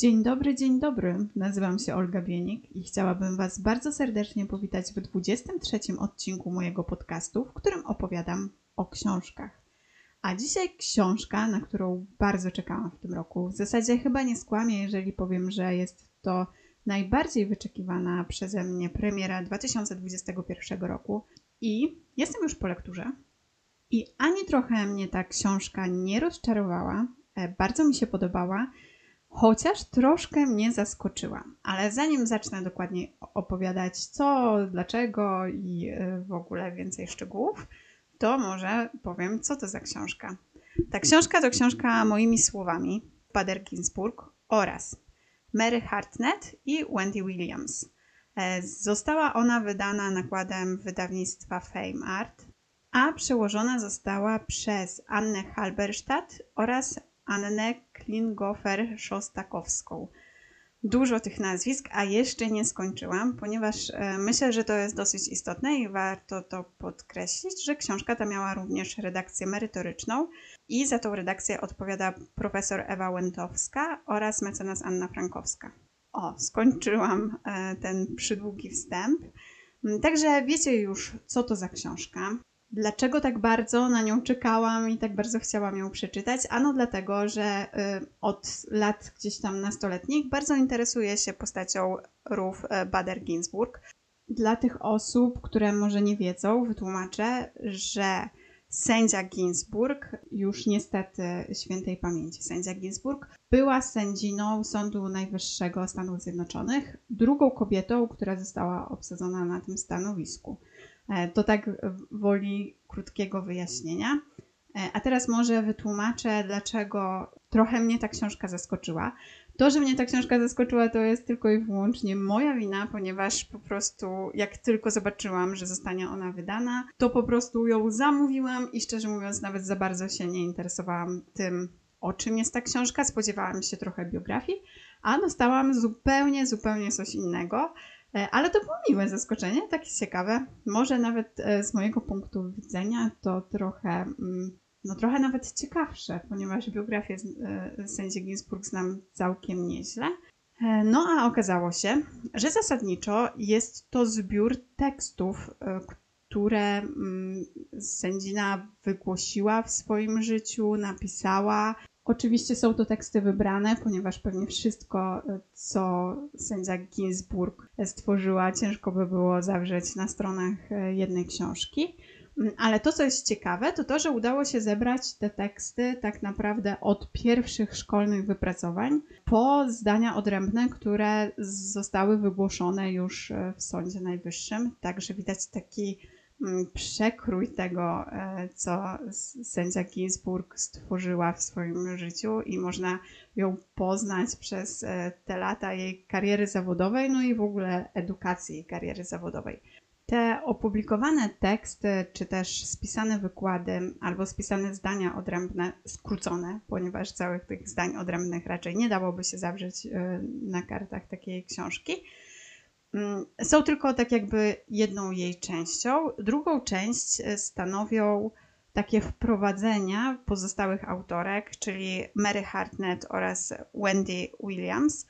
Dzień dobry, dzień dobry. Nazywam się Olga Bienik i chciałabym Was bardzo serdecznie powitać w 23 odcinku mojego podcastu, w którym opowiadam o książkach. A dzisiaj książka, na którą bardzo czekałam w tym roku. W zasadzie chyba nie skłamię, jeżeli powiem, że jest to najbardziej wyczekiwana przeze mnie premiera 2021 roku. I jestem już po lekturze. I ani trochę mnie ta książka nie rozczarowała, e, bardzo mi się podobała chociaż troszkę mnie zaskoczyła. Ale zanim zacznę dokładnie opowiadać co, dlaczego i y, w ogóle więcej szczegółów, to może powiem, co to za książka. Ta książka to książka moimi słowami Bader Ginsburg oraz Mary Hartnett i Wendy Williams. E, została ona wydana nakładem wydawnictwa Fame Art, a przełożona została przez Annę Halberstadt oraz Annę Klingofer-Szostakowską. Dużo tych nazwisk, a jeszcze nie skończyłam, ponieważ e, myślę, że to jest dosyć istotne i warto to podkreślić, że książka ta miała również redakcję merytoryczną i za tą redakcję odpowiada profesor Ewa Łętowska oraz mecenas Anna Frankowska. O, skończyłam e, ten przydługi wstęp. Także wiecie już, co to za książka. Dlaczego tak bardzo na nią czekałam i tak bardzo chciałam ją przeczytać? Ano dlatego, że y, od lat gdzieś tam nastoletnich bardzo interesuję się postacią Ruth y, Bader Ginsburg. Dla tych osób, które może nie wiedzą, wytłumaczę, że sędzia Ginsburg, już niestety świętej pamięci sędzia Ginsburg, była sędziną Sądu Najwyższego Stanów Zjednoczonych, drugą kobietą, która została obsadzona na tym stanowisku. E, to tak woli krótkiego wyjaśnienia. E, a teraz może wytłumaczę, dlaczego trochę mnie ta książka zaskoczyła. To, że mnie ta książka zaskoczyła, to jest tylko i wyłącznie moja wina, ponieważ po prostu jak tylko zobaczyłam, że zostanie ona wydana, to po prostu ją zamówiłam i szczerze mówiąc nawet za bardzo się nie interesowałam tym, o czym jest ta książka. Spodziewałam się trochę biografii, a dostałam zupełnie, zupełnie coś innego. E, ale to było miłe zaskoczenie, takie ciekawe. Może nawet e, z mojego punktu widzenia to trochę, mm, no trochę nawet ciekawsze, ponieważ biografię e, sędzi Ginsburg znam całkiem nieźle. No a okazało się, że zasadniczo jest to zbiór tekstów, które mm, sędzina wygłosiła w swoim życiu, napisała, Oczywiście są to teksty wybrane, ponieważ pewnie wszystko, co sędzia Ginsburg stworzyła, ciężko by było zawrzeć na stronach e, jednej książki. Mm, ale to, co jest ciekawe, to to, że udało się zebrać te teksty tak naprawdę od pierwszych szkolnych wypracowań po zdania odrębne, które zostały wygłoszone już e, w Sądzie Najwyższym. Także widać taki przekrój tego, e, co sędzia Ginsburg stworzyła w swoim życiu i można ją poznać przez e, te lata jej kariery zawodowej, no i w ogóle edukacji jej kariery zawodowej. Te opublikowane teksty, czy też spisane wykłady, albo spisane zdania odrębne, skrócone, ponieważ całych tych zdań odrębnych raczej nie dałoby się zawrzeć e, na kartach takiej książki, Mm, są tylko tak jakby jedną jej częścią. Drugą część e, stanowią takie wprowadzenia pozostałych autorek, czyli Mary Hartnett oraz Wendy Williams.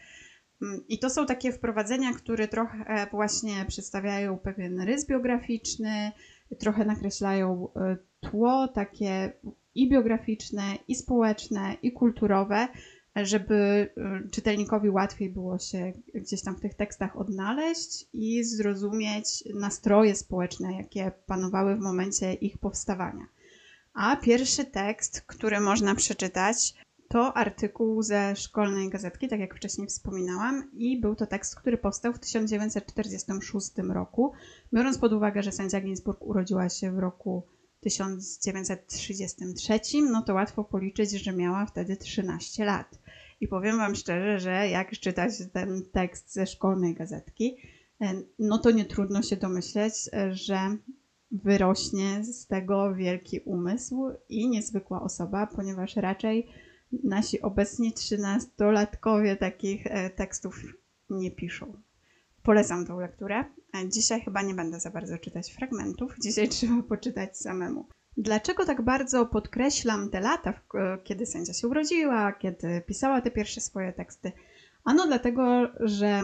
Mm, I to są takie wprowadzenia, które trochę właśnie przedstawiają pewien rys biograficzny, trochę nakreślają e, tło takie i biograficzne, i społeczne, i kulturowe, żeby y, czytelnikowi łatwiej było się gdzieś tam w tych tekstach odnaleźć i zrozumieć nastroje społeczne, jakie panowały w momencie ich powstawania. A pierwszy tekst, który można przeczytać, to artykuł ze szkolnej gazetki, tak jak wcześniej wspominałam, i był to tekst, który powstał w 1946 roku. Biorąc pod uwagę, że sędzia Ginsburg urodziła się w roku 1933, no to łatwo policzyć, że miała wtedy 13 lat. I powiem Wam szczerze, że jak czytać ten tekst ze szkolnej gazetki, e, no to nie trudno się domyśleć, e, że wyrośnie z tego wielki umysł i niezwykła osoba, ponieważ raczej nasi obecni trzynastolatkowie takich e, tekstów nie piszą. Polecam tą lekturę. Dzisiaj chyba nie będę za bardzo czytać fragmentów, dzisiaj trzeba poczytać samemu. Dlaczego tak bardzo podkreślam te lata, kiedy sędzia się urodziła, kiedy pisała te pierwsze swoje teksty? Ano dlatego, że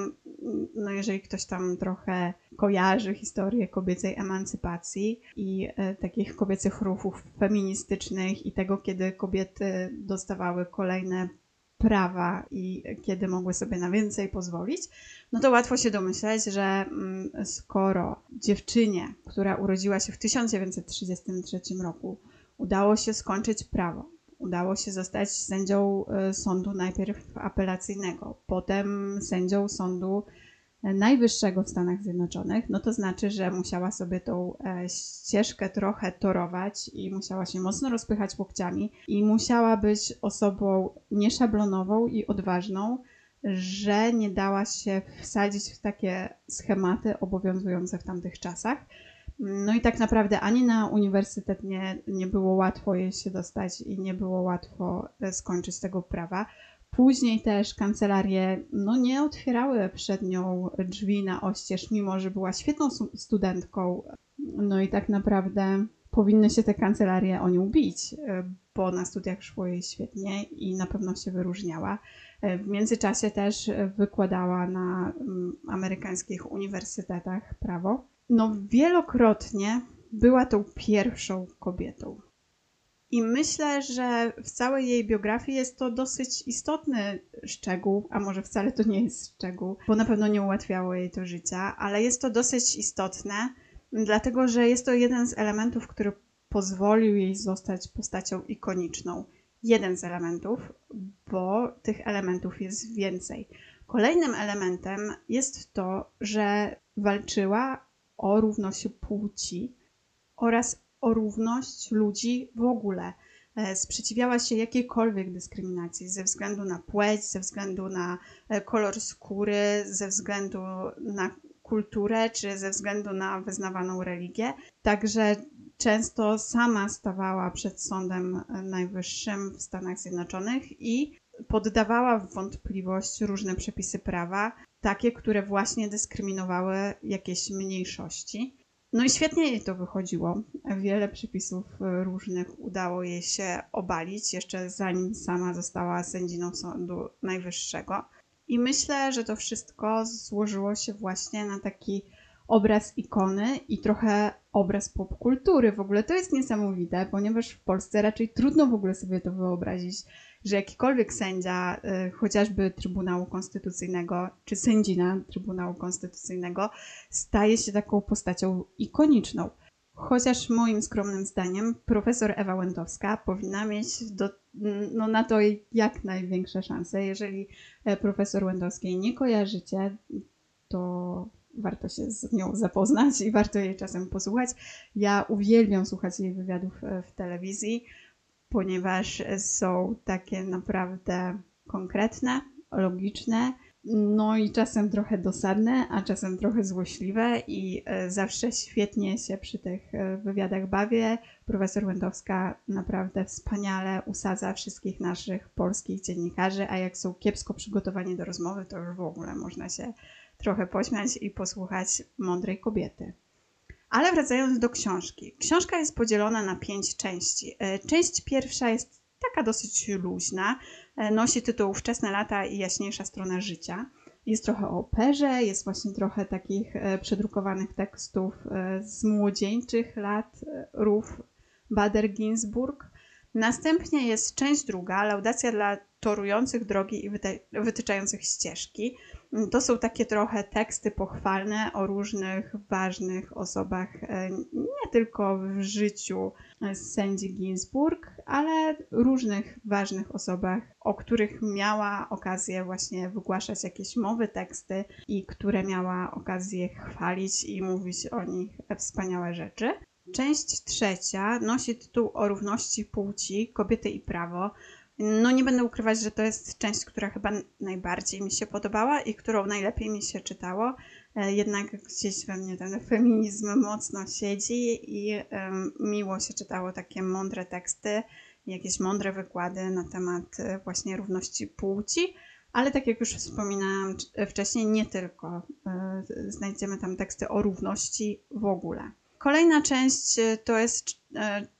no jeżeli ktoś tam trochę kojarzy historię kobiecej emancypacji i e, takich kobiecych ruchów feministycznych i tego, kiedy kobiety dostawały kolejne prawa i kiedy mogły sobie na więcej pozwolić, no to łatwo się domyśleć, że mm, skoro dziewczynie, która urodziła się w 1933 roku, udało się skończyć prawo, udało się zostać sędzią e, sądu najpierw apelacyjnego, potem sędzią sądu najwyższego w Stanach Zjednoczonych, no to znaczy, że musiała sobie tą e, ścieżkę trochę torować i musiała się mocno rozpychać łokciami i musiała być osobą nieszablonową i odważną, że nie dała się wsadzić w takie schematy obowiązujące w tamtych czasach. No i tak naprawdę ani na uniwersytet nie, nie było łatwo jej się dostać i nie było łatwo e, skończyć tego prawa. Później też kancelarie no, nie otwierały przed nią drzwi na oścież, mimo że była świetną studentką. No i tak naprawdę powinny się te kancelarie o nią bić, e, bo na studiach szło jej świetnie i na pewno się wyróżniała. E, w międzyczasie też wykładała na mm, amerykańskich uniwersytetach prawo no wielokrotnie była tą pierwszą kobietą. I myślę, że w całej jej biografii jest to dosyć istotny szczegół, a może wcale to nie jest szczegół, bo na pewno nie ułatwiało jej to życia, ale jest to dosyć istotne, dlatego że jest to jeden z elementów, który pozwolił jej zostać postacią ikoniczną. Jeden z elementów, bo tych elementów jest więcej. Kolejnym elementem jest to, że walczyła o równość płci oraz o równość ludzi w ogóle. E, sprzeciwiała się jakiejkolwiek dyskryminacji ze względu na płeć, ze względu na e, kolor skóry, ze względu na kulturę czy ze względu na wyznawaną religię. Także często sama stawała przed Sądem Najwyższym w Stanach Zjednoczonych i poddawała w wątpliwość różne przepisy prawa, takie, które właśnie dyskryminowały jakieś mniejszości. No i świetnie jej to wychodziło. Wiele przepisów różnych udało jej się obalić, jeszcze zanim sama została sędziną Sądu Najwyższego. I myślę, że to wszystko złożyło się właśnie na taki obraz ikony i trochę obraz popkultury. W ogóle to jest niesamowite, ponieważ w Polsce raczej trudno w ogóle sobie to wyobrazić, że jakikolwiek sędzia, y, chociażby Trybunału Konstytucyjnego, czy sędzina Trybunału Konstytucyjnego, staje się taką postacią ikoniczną. Chociaż moim skromnym zdaniem profesor Ewa Łętowska powinna mieć do, no, na to jak największe szanse. Jeżeli e, profesor Łętowskiej nie kojarzycie, to warto się z nią zapoznać i warto jej czasem posłuchać. Ja uwielbiam słuchać jej wywiadów e, w telewizji ponieważ są takie naprawdę konkretne, logiczne, no i czasem trochę dosadne, a czasem trochę złośliwe i e, zawsze świetnie się przy tych e, wywiadach bawię. Profesor Łędowska naprawdę wspaniale usadza wszystkich naszych polskich dziennikarzy, a jak są kiepsko przygotowani do rozmowy, to już w ogóle można się trochę pośmiać i posłuchać mądrej kobiety. Ale wracając do książki. Książka jest podzielona na pięć części. E, część pierwsza jest taka dosyć luźna. E, nosi tytuł Wczesne lata i jaśniejsza strona życia. Jest trochę o operze, jest właśnie trochę takich e, przedrukowanych tekstów z młodzieńczych lat Ruf Bader-Ginsburg. Następnie jest część druga, laudacja dla torujących drogi i wytyczających ścieżki. To są takie trochę teksty pochwalne o różnych ważnych osobach, e, nie tylko w życiu sędzi Ginsburg, ale różnych ważnych osobach, o których miała okazję właśnie wygłaszać jakieś mowy, teksty i które miała okazję chwalić i mówić o nich wspaniałe rzeczy. Część trzecia nosi tytuł o równości płci, kobiety i prawo. No nie będę ukrywać, że to jest część, która chyba najbardziej mi się podobała i którą najlepiej mi się czytało. E, jednak gdzieś we mnie ten feminizm mocno siedzi i miło się czytało takie mądre teksty, jakieś mądre wykłady na temat e, właśnie równości płci. Ale tak jak już wspominałam wcześniej, nie tylko. Znajdziemy tam teksty o równości w ogóle. Kolejna część e, to jest e,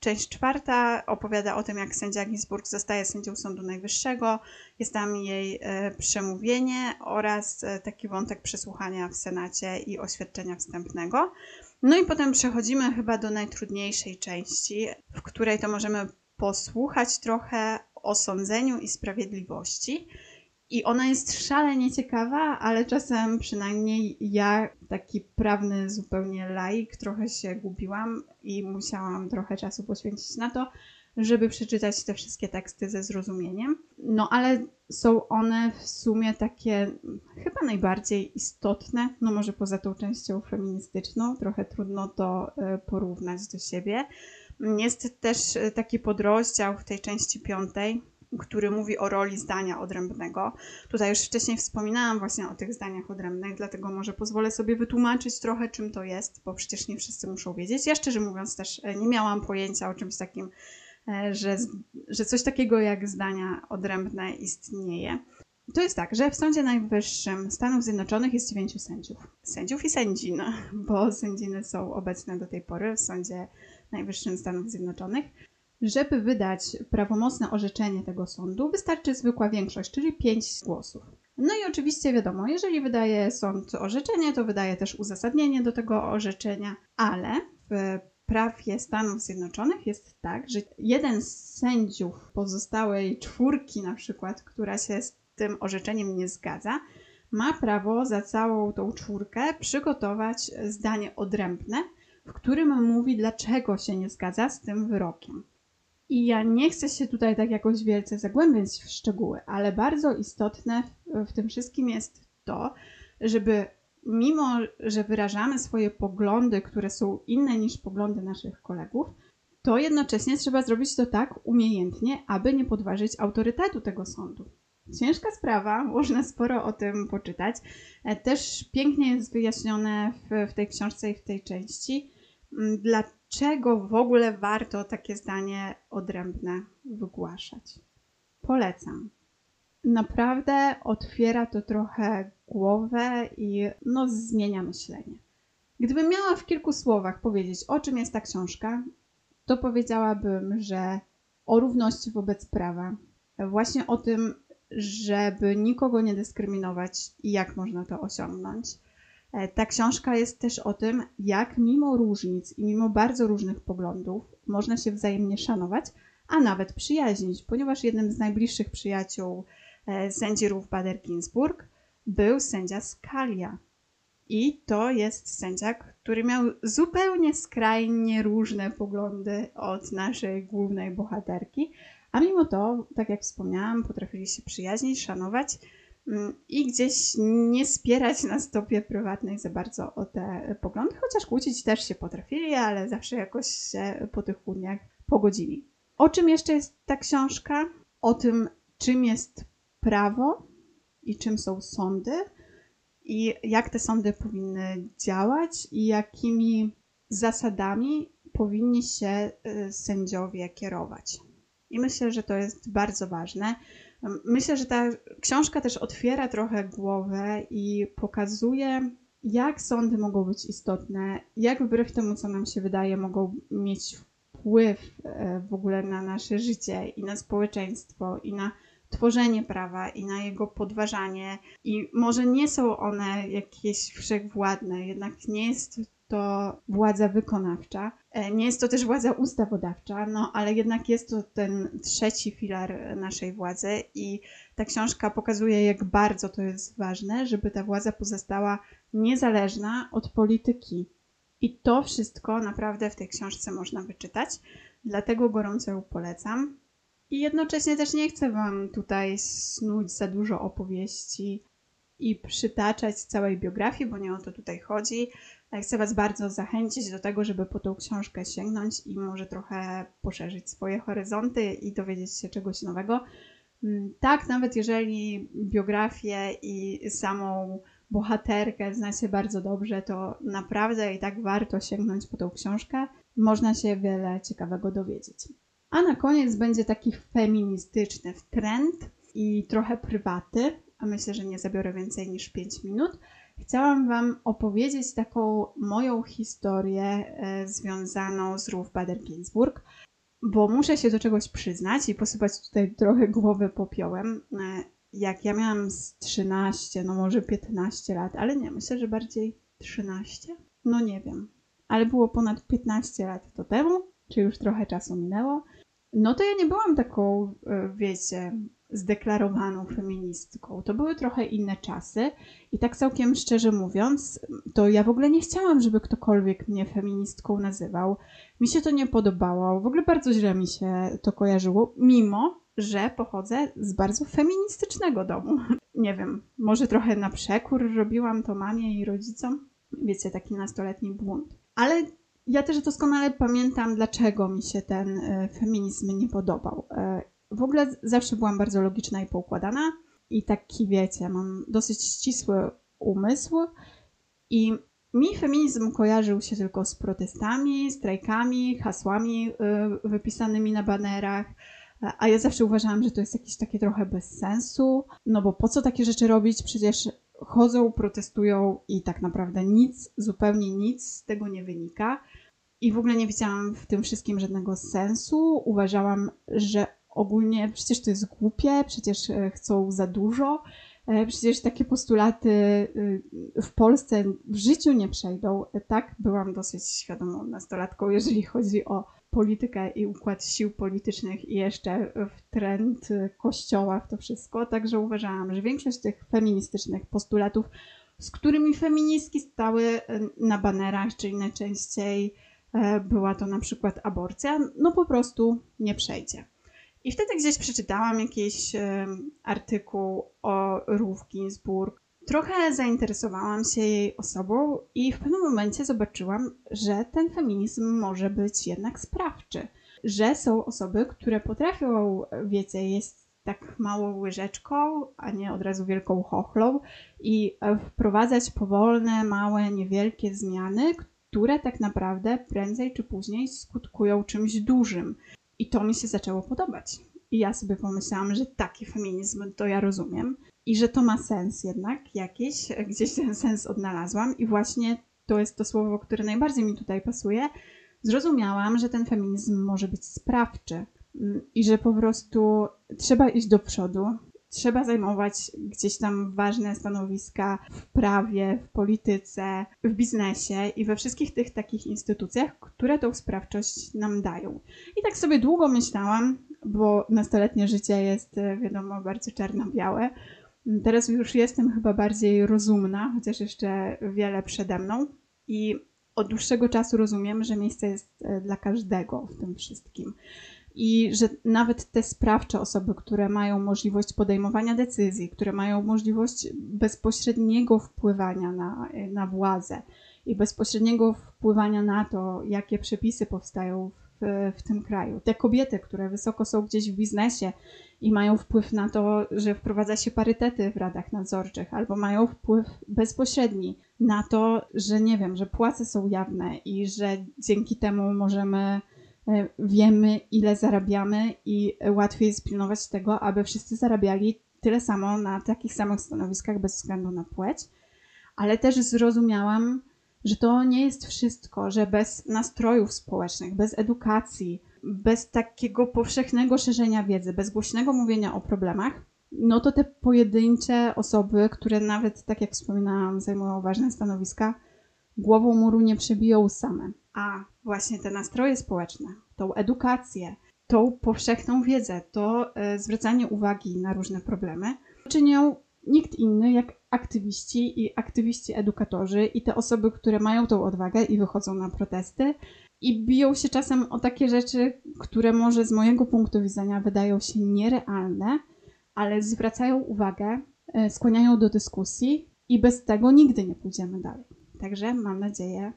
część czwarta, opowiada o tym, jak sędzia Ginsburg zostaje sędzią Sądu Najwyższego. Jest tam jej e, przemówienie oraz taki wątek przesłuchania w Senacie i oświadczenia wstępnego. No i potem przechodzimy chyba do najtrudniejszej części, w której to możemy posłuchać trochę o sądzeniu i sprawiedliwości. I ona jest szalenie ciekawa, ale czasem przynajmniej ja, taki prawny zupełnie laik, trochę się gubiłam i musiałam trochę czasu poświęcić na to, żeby przeczytać te wszystkie teksty ze zrozumieniem. No ale są one w sumie takie chyba najbardziej istotne, no może poza tą częścią feministyczną, trochę trudno to e, porównać do siebie. Jest też e, taki podrozdział w tej części piątej, który mówi o roli zdania odrębnego. Tutaj już wcześniej wspominałam właśnie o tych zdaniach odrębnych, dlatego może pozwolę sobie wytłumaczyć trochę, czym to jest, bo przecież nie wszyscy muszą wiedzieć. Ja szczerze mówiąc też e, nie miałam pojęcia o czymś takim, e, że, że coś takiego jak zdania odrębne istnieje. To jest tak, że w Sądzie Najwyższym Stanów Zjednoczonych jest dziewięciu sędziów. Sędziów i sędzin, bo sędziny są obecne do tej pory w Sądzie Najwyższym Stanów Zjednoczonych. Żeby wydać prawomocne orzeczenie tego sądu, wystarczy zwykła większość, czyli 5 głosów. No i oczywiście wiadomo, jeżeli wydaje sąd orzeczenie, to wydaje też uzasadnienie do tego orzeczenia, ale w prawie Stanów Zjednoczonych jest tak, że jeden z sędziów pozostałej czwórki, na przykład, która się z tym orzeczeniem nie zgadza, ma prawo za całą tą czwórkę przygotować zdanie odrębne, w którym mówi, dlaczego się nie zgadza z tym wyrokiem. I ja nie chcę się tutaj tak jakoś wielce zagłębiać w szczegóły, ale bardzo istotne w, tym wszystkim jest to, żeby mimo, że wyrażamy swoje poglądy, które są inne niż poglądy naszych kolegów, to jednocześnie trzeba zrobić to tak umiejętnie, aby nie podważyć autorytetu tego sądu. Ciężka sprawa, można sporo o tym poczytać. E, też pięknie jest wyjaśnione w, w tej książce i w tej części, dla, dlaczego w ogóle warto takie zdanie odrębne wygłaszać. Polecam. Naprawdę otwiera to trochę głowę i no, zmienia myślenie. Gdybym miała w kilku słowach powiedzieć, o czym jest ta książka, to powiedziałabym, że o równości wobec prawa, właśnie o tym, żeby nikogo nie dyskryminować i jak można to osiągnąć, ta książka jest też o tym, jak mimo różnic i mimo bardzo różnych poglądów można się wzajemnie szanować, a nawet przyjaźnić, ponieważ jednym z najbliższych przyjaciół e, sędzi Ruth Bader Ginsburg był sędzia Scalia. I to jest sędzia, który miał zupełnie skrajnie różne poglądy od naszej głównej bohaterki, a mimo to, tak jak wspomniałam, potrafili się przyjaźnić, szanować i gdzieś nie spierać na stopie prywatnej za bardzo o te poglądy, chociaż kłócić też się potrafili, ale zawsze jakoś się po tych kłótniach pogodzili. O czym jeszcze jest ta książka? O tym, czym jest prawo i czym są sądy i jak te sądy powinny działać i jakimi zasadami powinni się y, sędziowie kierować. I myślę, że to jest bardzo ważne. Myślę, że ta książka też otwiera trochę głowę i pokazuje, jak sądy mogą być istotne, jak wbrew temu, co nam się wydaje, mogą mieć wpływ e, w ogóle na nasze życie i na społeczeństwo i na tworzenie prawa i na jego podważanie. I może nie są one jakieś wszechwładne, jednak nie jest to władza wykonawcza. E, nie jest to też władza ustawodawcza, no ale jednak jest to ten trzeci filar naszej władzy i ta książka pokazuje, jak bardzo to jest ważne, żeby ta władza pozostała niezależna od polityki. I to wszystko naprawdę w tej książce można wyczytać, dlatego gorąco ją polecam. I jednocześnie też nie chcę Wam tutaj snuć za dużo opowieści i przytaczać całej biografii, bo nie o to tutaj chodzi. Chcę Was bardzo zachęcić do tego, żeby po tą książkę sięgnąć i może trochę poszerzyć swoje horyzonty i dowiedzieć się czegoś nowego. Mm, tak, nawet jeżeli biografię i samą bohaterkę znacie bardzo dobrze, to naprawdę i tak warto sięgnąć po tą książkę. Można się wiele ciekawego dowiedzieć. A na koniec będzie taki feministyczny trend i trochę prywaty, a myślę, że nie zabiorę więcej niż 5 minut. Chciałam Wam opowiedzieć taką moją historię e, związaną z Rów Baden-Ginsburg, bo muszę się do czegoś przyznać i posypać tutaj trochę głowę popiołem. E, jak ja miałam z 13, no może 15 lat, ale nie, myślę, że bardziej 13? No nie wiem, ale było ponad 15 lat to temu, czy już trochę czasu minęło. No to ja nie byłam taką, e, wiecie, zdeklarowaną feministką. To były trochę inne czasy i tak całkiem szczerze mówiąc, to ja w ogóle nie chciałam, żeby ktokolwiek mnie feministką nazywał. Mi się to nie podobało. W ogóle bardzo źle mi się to kojarzyło, mimo że pochodzę z bardzo feministycznego domu. Nie wiem, może trochę na przekór robiłam to mamie i rodzicom. Wiecie, taki nastoletni błąd. Ale ja też doskonale pamiętam, dlaczego mi się ten e, feminizm nie podobał. W ogóle zawsze byłam bardzo logiczna i poukładana i taki, wiecie, mam dosyć ścisły umysł i mi feminizm kojarzył się tylko z protestami, strajkami, hasłami y, wypisanymi na banerach, a ja zawsze uważałam, że to jest jakieś takie trochę bez sensu, no bo po co takie rzeczy robić? Przecież chodzą, protestują i tak naprawdę nic, zupełnie nic z tego nie wynika. I w ogóle nie widziałam w tym wszystkim żadnego sensu. Uważałam, że ogólnie przecież to jest głupie, przecież e, chcą za dużo, e, przecież takie postulaty e, w Polsce w życiu nie przejdą. Tak, byłam dosyć świadomą nastolatką, jeżeli chodzi o politykę i układ sił politycznych i jeszcze w trend kościoła w to wszystko. Także uważałam, że większość tych feministycznych postulatów, z którymi feministki stały na banerach, czyli najczęściej była to na przykład aborcja, no po prostu nie przejdzie. I wtedy gdzieś przeczytałam jakiś artykuł o Ruth Ginsburg. Trochę zainteresowałam się jej osobą i w pewnym momencie zobaczyłam, że ten feminizm może być jednak sprawczy. Że są osoby, które potrafią, wiecie, jest tak małą łyżeczką, a nie od razu wielką chochlą i wprowadzać powolne, małe, niewielkie zmiany, które tak naprawdę prędzej czy później skutkują czymś dużym. I to mi się zaczęło podobać. I ja sobie pomyślałam, że taki feminizm to ja rozumiem i że to ma sens jednak jakiś, gdzieś ten sens odnalazłam i właśnie to jest to słowo, które najbardziej mi tutaj pasuje. Zrozumiałam, że ten feminizm może być sprawczy mm, i że po prostu trzeba iść do przodu, trzeba zajmować gdzieś tam ważne stanowiska w prawie, w polityce, w biznesie i we wszystkich tych takich instytucjach, które tą sprawczość nam dają. I tak sobie długo myślałam, bo nastoletnie życie jest, e, wiadomo, bardzo czarno-białe. Teraz już jestem chyba bardziej rozumna, chociaż jeszcze wiele przede mną. I od dłuższego czasu rozumiem, że miejsce jest e, dla każdego w tym wszystkim i że nawet te sprawcze osoby, które mają możliwość podejmowania decyzji, które mają możliwość bezpośredniego wpływania na, na władzę i bezpośredniego wpływania na to, jakie przepisy powstają w, w tym kraju. Te kobiety, które wysoko są gdzieś w biznesie i mają wpływ na to, że wprowadza się parytety w radach nadzorczych, albo mają wpływ bezpośredni na to, że nie wiem, że płace są jawne i że dzięki temu możemy wiemy, ile zarabiamy i łatwiej jest pilnować tego, aby wszyscy zarabiali tyle samo na takich samych stanowiskach bez względu na płeć. Ale też zrozumiałam, że to nie jest wszystko, że bez nastrojów społecznych, bez edukacji, bez takiego powszechnego szerzenia wiedzy, bez głośnego mówienia o problemach, no to te pojedyncze osoby, które nawet, tak jak wspominałam, zajmują ważne stanowiska, głową muru nie przebiją same. A właśnie te nastroje społeczne, tą edukację, tą powszechną wiedzę, to e, zwracanie uwagi na różne problemy czynią nikt inny jak aktywiści i aktywiści edukatorzy i te osoby, które mają tą odwagę i wychodzą na protesty i biją się czasem o takie rzeczy, które może z mojego punktu widzenia wydają się nierealne, ale zwracają uwagę, e, skłaniają do dyskusji i bez tego nigdy nie pójdziemy dalej. Także mam nadzieję,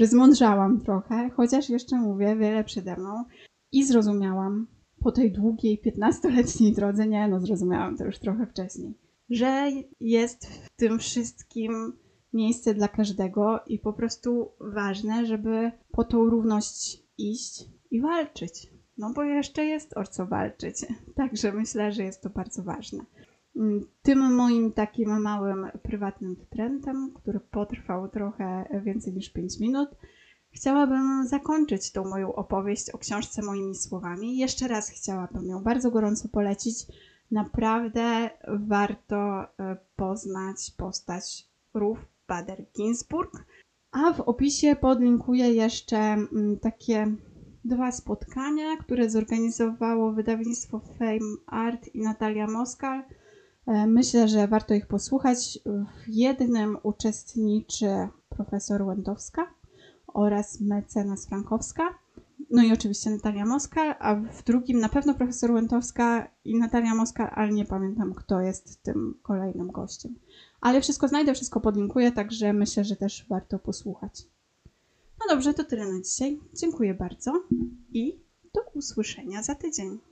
że zmądrzałam trochę, chociaż jeszcze mówię wiele przede mną i zrozumiałam po tej długiej 15-letniej drodze, nie no zrozumiałam to już trochę wcześniej, że jest w tym wszystkim miejsce dla każdego i po prostu ważne, żeby po tą równość iść i walczyć. No bo jeszcze jest o co walczyć. Także myślę, że jest to bardzo ważne. Mm, Tym moim takim małym prywatnym wtrętem, który potrwał trochę więcej niż 5 minut, chciałabym zakończyć tą moją opowieść o książce moimi słowami. Jeszcze raz chciałabym ją bardzo gorąco polecić. Naprawdę warto e, poznać postać Ruth Bader Ginsburg. A w opisie podlinkuję jeszcze mm, takie dwa spotkania, które zorganizowało wydawnictwo Fame Art i Natalia Moskal. E, Myślę, że warto ich posłuchać. W jednym uczestniczy profesor Łętowska oraz mecenas Frankowska. No i oczywiście Natalia Moskal, a w drugim na pewno profesor Łętowska i Natalia Moskal, ale nie pamiętam, kto jest tym kolejnym gościem. Ale wszystko znajdę, wszystko podlinkuję, także myślę, że też warto posłuchać. No dobrze, to tyle na dzisiaj. Dziękuję bardzo i do usłyszenia za tydzień.